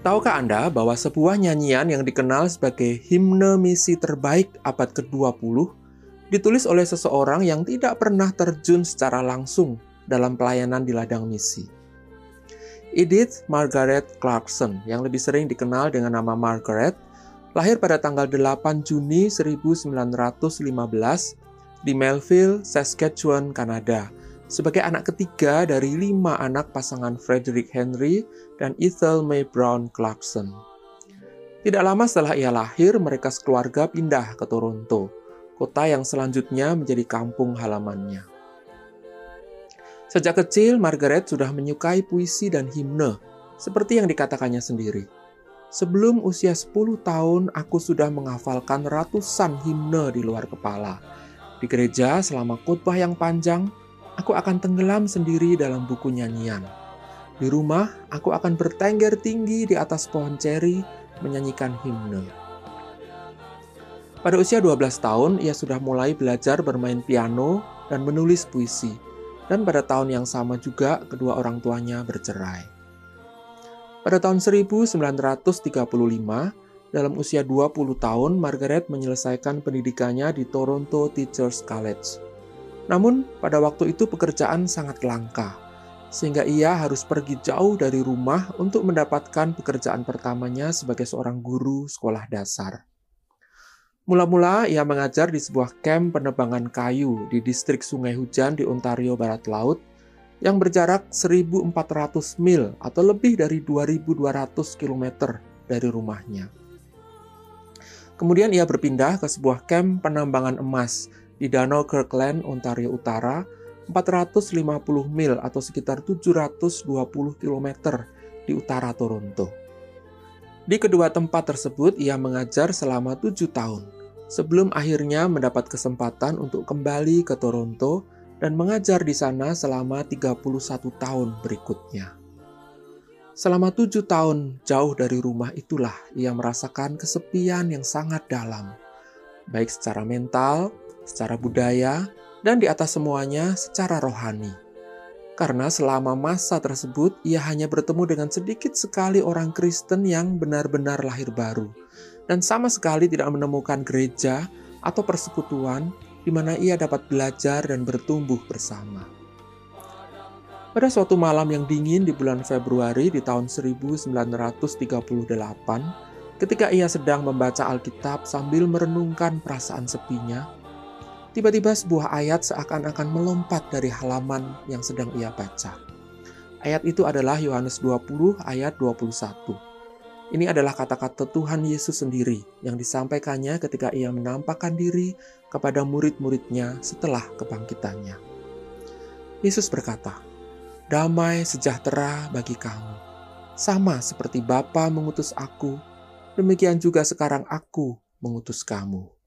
Tahukah Anda bahwa sebuah nyanyian yang dikenal sebagai himne misi terbaik abad ke-20 ditulis oleh seseorang yang tidak pernah terjun secara langsung dalam pelayanan di ladang misi? Edith Margaret Clarkson yang lebih sering dikenal dengan nama Margaret lahir pada tanggal 8 Juni 1915 di Melville, Saskatchewan, Kanada sebagai anak ketiga dari lima anak pasangan Frederick Henry dan Ethel May Brown Clarkson. Tidak lama setelah ia lahir, mereka sekeluarga pindah ke Toronto, kota yang selanjutnya menjadi kampung halamannya. Sejak kecil, Margaret sudah menyukai puisi dan himne, seperti yang dikatakannya sendiri. Sebelum usia 10 tahun, aku sudah menghafalkan ratusan himne di luar kepala. Di gereja, selama khotbah yang panjang, aku akan tenggelam sendiri dalam buku nyanyian. Di rumah, aku akan bertengger tinggi di atas pohon ceri menyanyikan himne. Pada usia 12 tahun, ia sudah mulai belajar bermain piano dan menulis puisi. Dan pada tahun yang sama juga, kedua orang tuanya bercerai. Pada tahun 1935, dalam usia 20 tahun, Margaret menyelesaikan pendidikannya di Toronto Teachers College. Namun, pada waktu itu pekerjaan sangat langka, sehingga ia harus pergi jauh dari rumah untuk mendapatkan pekerjaan pertamanya sebagai seorang guru sekolah dasar. Mula-mula ia mengajar di sebuah kamp penebangan kayu di distrik Sungai Hujan di Ontario Barat Laut yang berjarak 1.400 mil atau lebih dari 2.200 km dari rumahnya. Kemudian ia berpindah ke sebuah kamp penambangan emas di Danau Kirkland, Ontario Utara, 450 mil atau sekitar 720 km di utara Toronto. Di kedua tempat tersebut, ia mengajar selama tujuh tahun, sebelum akhirnya mendapat kesempatan untuk kembali ke Toronto dan mengajar di sana selama 31 tahun berikutnya. Selama tujuh tahun jauh dari rumah itulah ia merasakan kesepian yang sangat dalam, baik secara mental, secara budaya, dan di atas semuanya secara rohani. Karena selama masa tersebut ia hanya bertemu dengan sedikit sekali orang Kristen yang benar-benar lahir baru dan sama sekali tidak menemukan gereja atau persekutuan di mana ia dapat belajar dan bertumbuh bersama. Pada suatu malam yang dingin di bulan Februari di tahun 1938, ketika ia sedang membaca Alkitab sambil merenungkan perasaan sepinya, Tiba-tiba sebuah ayat seakan-akan melompat dari halaman yang sedang ia baca. Ayat itu adalah Yohanes 20 ayat 21. Ini adalah kata-kata Tuhan Yesus sendiri yang disampaikannya ketika ia menampakkan diri kepada murid-muridnya setelah kebangkitannya. Yesus berkata, Damai sejahtera bagi kamu. Sama seperti Bapa mengutus aku, demikian juga sekarang aku mengutus kamu.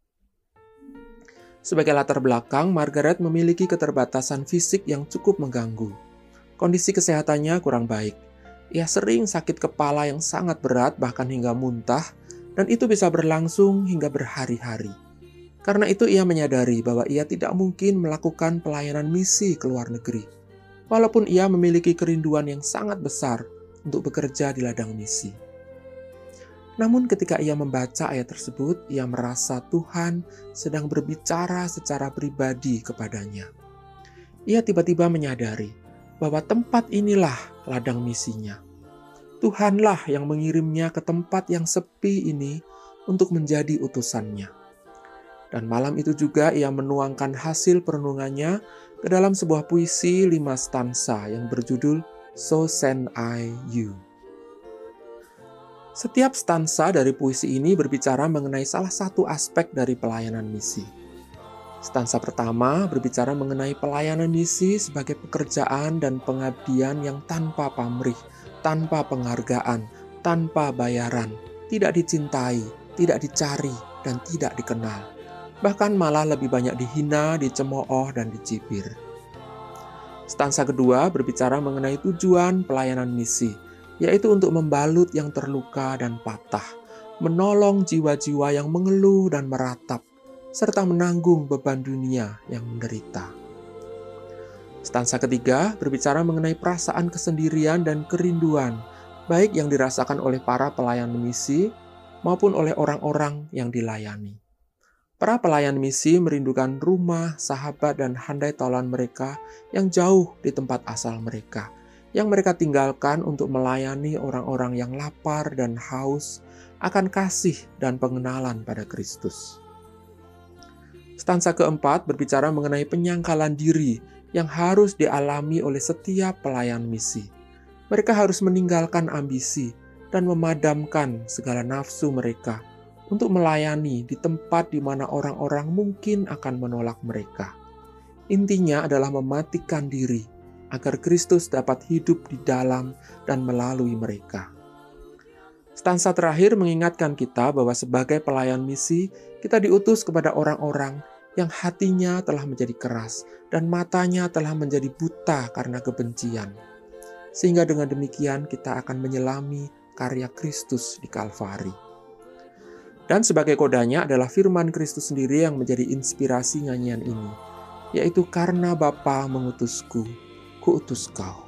Sebagai latar belakang, Margaret memiliki keterbatasan fisik yang cukup mengganggu. Kondisi kesehatannya kurang baik. Ia sering sakit kepala yang sangat berat, bahkan hingga muntah, dan itu bisa berlangsung hingga berhari-hari. Karena itu, ia menyadari bahwa ia tidak mungkin melakukan pelayanan misi ke luar negeri, walaupun ia memiliki kerinduan yang sangat besar untuk bekerja di ladang misi. Namun, ketika ia membaca ayat tersebut, ia merasa Tuhan sedang berbicara secara pribadi kepadanya. Ia tiba-tiba menyadari bahwa tempat inilah ladang misinya. Tuhanlah yang mengirimnya ke tempat yang sepi ini untuk menjadi utusannya. Dan malam itu juga ia menuangkan hasil perenungannya ke dalam sebuah puisi lima stansa yang berjudul So Send I You. Setiap stansa dari puisi ini berbicara mengenai salah satu aspek dari pelayanan misi. Stansa pertama berbicara mengenai pelayanan misi sebagai pekerjaan dan pengabdian yang tanpa pamrih, tanpa penghargaan, tanpa bayaran, tidak dicintai, tidak dicari, dan tidak dikenal. Bahkan malah lebih banyak dihina, dicemooh, dan dicibir. Stansa kedua berbicara mengenai tujuan pelayanan misi, yaitu untuk membalut yang terluka dan patah, menolong jiwa-jiwa yang mengeluh dan meratap, serta menanggung beban dunia yang menderita. Stansa ketiga berbicara mengenai perasaan kesendirian dan kerinduan baik yang dirasakan oleh para pelayan misi maupun oleh orang-orang yang dilayani. Para pelayan misi merindukan rumah, sahabat, dan handai taulan mereka yang jauh di tempat asal mereka, yang mereka tinggalkan untuk melayani orang-orang yang lapar dan haus akan kasih dan pengenalan pada Kristus. Stansa keempat berbicara mengenai penyangkalan diri yang harus dialami oleh setiap pelayan misi. Mereka harus meninggalkan ambisi dan memadamkan segala nafsu mereka untuk melayani di tempat di mana orang-orang mungkin akan menolak mereka. Intinya adalah mematikan diri agar Kristus dapat hidup di dalam dan melalui mereka. Stansa terakhir mengingatkan kita bahwa sebagai pelayan misi, kita diutus kepada orang-orang yang hatinya telah menjadi keras dan matanya telah menjadi buta karena kebencian. Sehingga dengan demikian kita akan menyelami karya Kristus di Kalvari. Dan sebagai kodanya adalah firman Kristus sendiri yang menjadi inspirasi nyanyian ini, yaitu karena Bapa mengutusku, kuutus kau.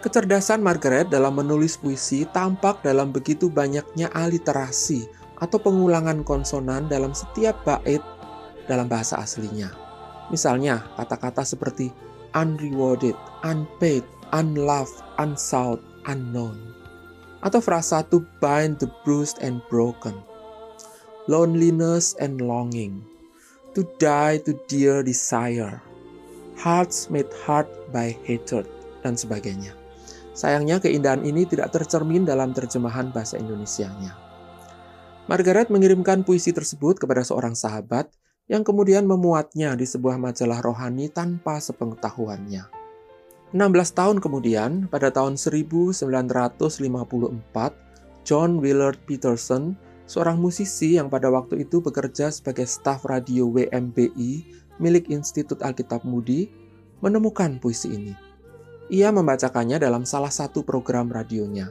Kecerdasan Margaret dalam menulis puisi tampak dalam begitu banyaknya aliterasi atau pengulangan konsonan dalam setiap bait dalam bahasa aslinya. Misalnya, kata-kata seperti unrewarded, unpaid, unloved, unsought, unknown. Atau frasa to bind the bruised and broken. Loneliness and longing. To die to dear desire. Hearts made hard by hatred. Dan sebagainya. Sayangnya keindahan ini tidak tercermin dalam terjemahan bahasa Indonesianya. Margaret mengirimkan puisi tersebut kepada seorang sahabat yang kemudian memuatnya di sebuah majalah rohani tanpa sepengetahuannya. 16 tahun kemudian, pada tahun 1954, John Willard Peterson, seorang musisi yang pada waktu itu bekerja sebagai staf radio WMBI milik Institut Alkitab Mudi, menemukan puisi ini. Ia membacakannya dalam salah satu program radionya.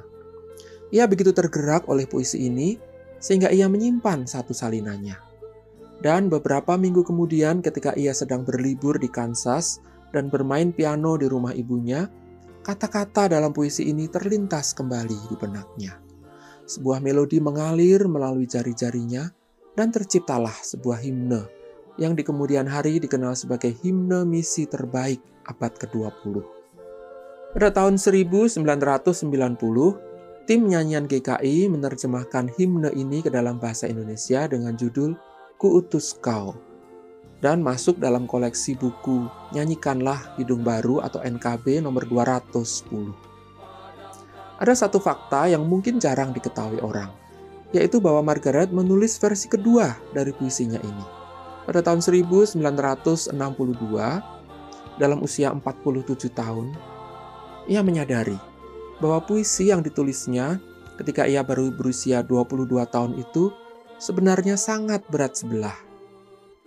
Ia begitu tergerak oleh puisi ini sehingga ia menyimpan satu salinannya. Dan beberapa minggu kemudian ketika ia sedang berlibur di Kansas dan bermain piano di rumah ibunya, kata-kata dalam puisi ini terlintas kembali di benaknya. Sebuah melodi mengalir melalui jari-jarinya dan terciptalah sebuah himne yang di kemudian hari dikenal sebagai himne misi terbaik abad ke-20. Pada tahun 1990, tim nyanyian GKI menerjemahkan himne ini ke dalam bahasa Indonesia dengan judul Kuutus Kau, dan masuk dalam koleksi buku Nyanyikanlah Hidung Baru atau NKB nomor 210. Ada satu fakta yang mungkin jarang diketahui orang, yaitu bahwa Margaret menulis versi kedua dari puisinya ini. Pada tahun 1962, dalam usia 47 tahun, ia menyadari bahwa puisi yang ditulisnya ketika ia baru berusia 22 tahun itu sebenarnya sangat berat sebelah.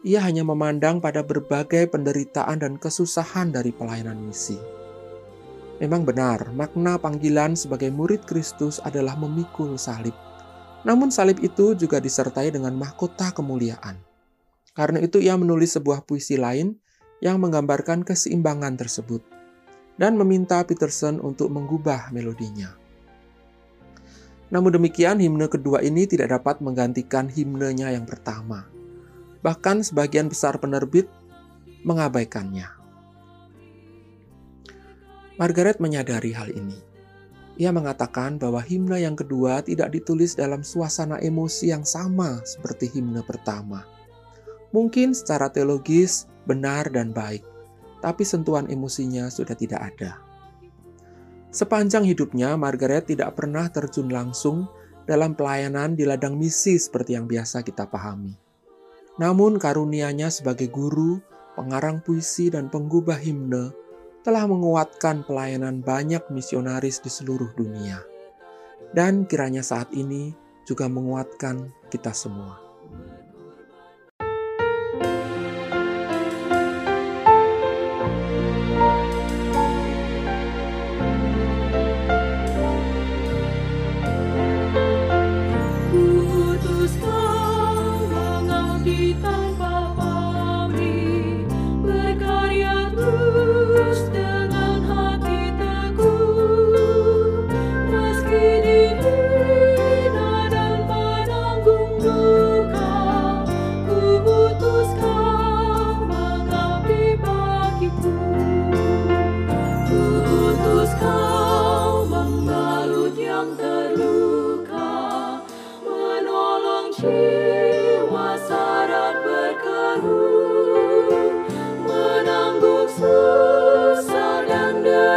Ia hanya memandang pada berbagai penderitaan dan kesusahan dari pelayanan misi. Memang benar, makna panggilan sebagai murid Kristus adalah memikul salib. Namun salib itu juga disertai dengan mahkota kemuliaan. Karena itu ia menulis sebuah puisi lain yang menggambarkan keseimbangan tersebut dan meminta Peterson untuk mengubah melodinya. Namun demikian, himne kedua ini tidak dapat menggantikan himnenya yang pertama. Bahkan sebagian besar penerbit mengabaikannya. Margaret menyadari hal ini. Ia mengatakan bahwa himne yang kedua tidak ditulis dalam suasana emosi yang sama seperti himne pertama. Mungkin secara teologis benar dan baik, tapi sentuhan emosinya sudah tidak ada. Sepanjang hidupnya, Margaret tidak pernah terjun langsung dalam pelayanan di ladang misi seperti yang biasa kita pahami. Namun karunianya sebagai guru, pengarang puisi, dan penggubah himne telah menguatkan pelayanan banyak misionaris di seluruh dunia. Dan kiranya saat ini juga menguatkan kita semua.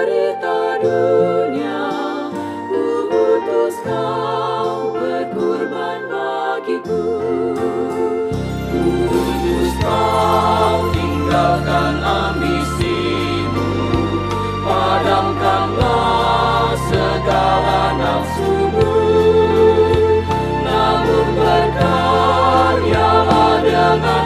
harta dunia Ku kau berkorban bagiku. Ku kau tinggalkan ambisimu. Padamkanlah segala nafsumu. Namun berkaryalah dengan